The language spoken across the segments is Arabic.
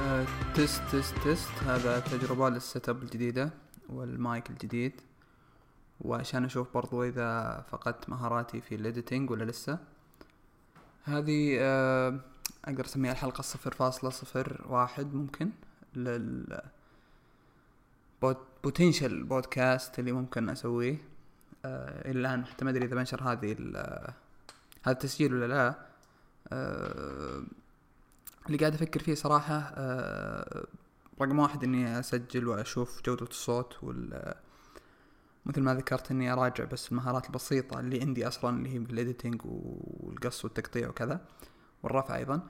آه، test test test. هذا تجربة لل setup الجديدة والمايك الجديد. وعشان أشوف برضو إذا فقدت مهاراتي في ال editing ولا لسه. هذه آه، أقدر أسميها الحلقة صفر فاصلة صفر واحد ممكن لل potential podcast اللي ممكن أسويه. آه، إلى الآن حتى ما أدري إذا بنشر هذه ال- هذا التسجيل ولا لا. آه، اللي قاعد أفكر فيه صراحة آه، رقم واحد إني أسجل وأشوف جودة الصوت وال مثل ما ذكرت إني أراجع بس المهارات البسيطة اللي عندي أصلا اللي هي بال editing والقص والتقطيع وكذا والرفع أيضا.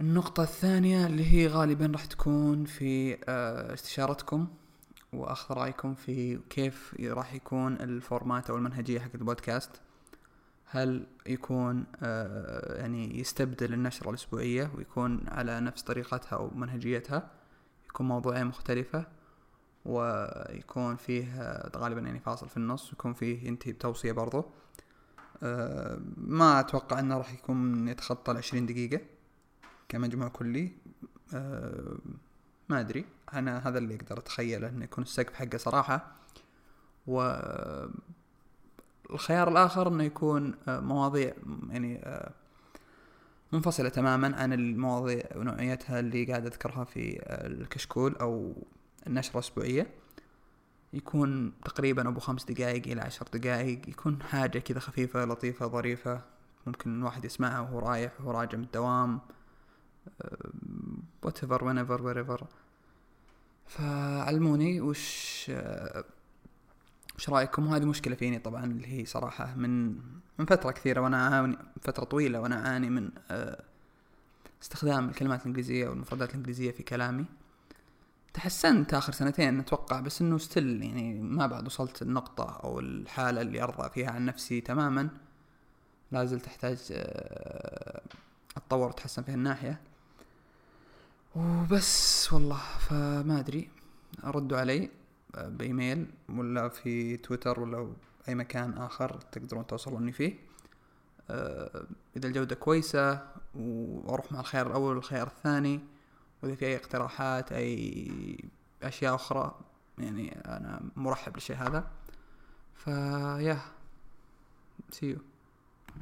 النقطة الثانية اللي هي غالبا راح تكون في آه، استشارتكم واخذ رأيكم في كيف راح يكون ال format أو المنهجية حق البودكاست. هل يكون آه، يعني يستبدل النشرة الأسبوعية ويكون على نفس طريقتها أو منهجيتها؟ يكون موضوعين مختلفة ويكون فيه آه، غالبا يعني فاصل في النص ويكون فيه ينتهي بتوصية برضو. آه، ما أتوقع أنه راح يكون يتخطى العشرين دقيقة كمجموع كلي. ما أدري. أنا هذا اللي أقدر أتخيله أنه يكون السقف حقه صراحة. و الخيار الآخر أنه يكون آه، مواضيع يعني آه، منفصلة تماما عن المواضيع ونوعيتها اللي قاعد أذكرها في آه، الكشكول أو النشرة الأسبوعية. يكون تقريبا أبو خمس دقائق إلى عشر دقائق يكون حاجة كذا خفيفة لطيفة ظريفة ممكن الواحد يسمعها وهو رايح وهو راجع من الدوام whatever whenever wherever. فعلموني وش وش رأيكم؟ وهذه مشكلة فيني طبعا اللي هي صراحة من من فترة كثيرة وأنا أعاني فترة طويلة وأنا أعاني من آه، استخدام الكلمات الإنجليزية والمفردات الإنجليزية في كلامي. تحسنت آخر سنتين أتوقع بس إنه ستيل يعني ما بعد وصلت النقطة أو الحالة اللي أرضى فيها عن نفسي تماما. لازلت تحتاج آه، أتطور وأتحسن في هالناحيه وبس والله فما أدري ردوا علي. بإيميل ولا في تويتر ولا أي مكان آخر تقدرون توصلوني فيه. آه، إذا الجودة كويسة وأروح مع الخيار الأول والخيار الثاني وإذا في أي اقتراحات أي أشياء أخرى يعني أنا مرحب بالشيء هذا. فيا سيو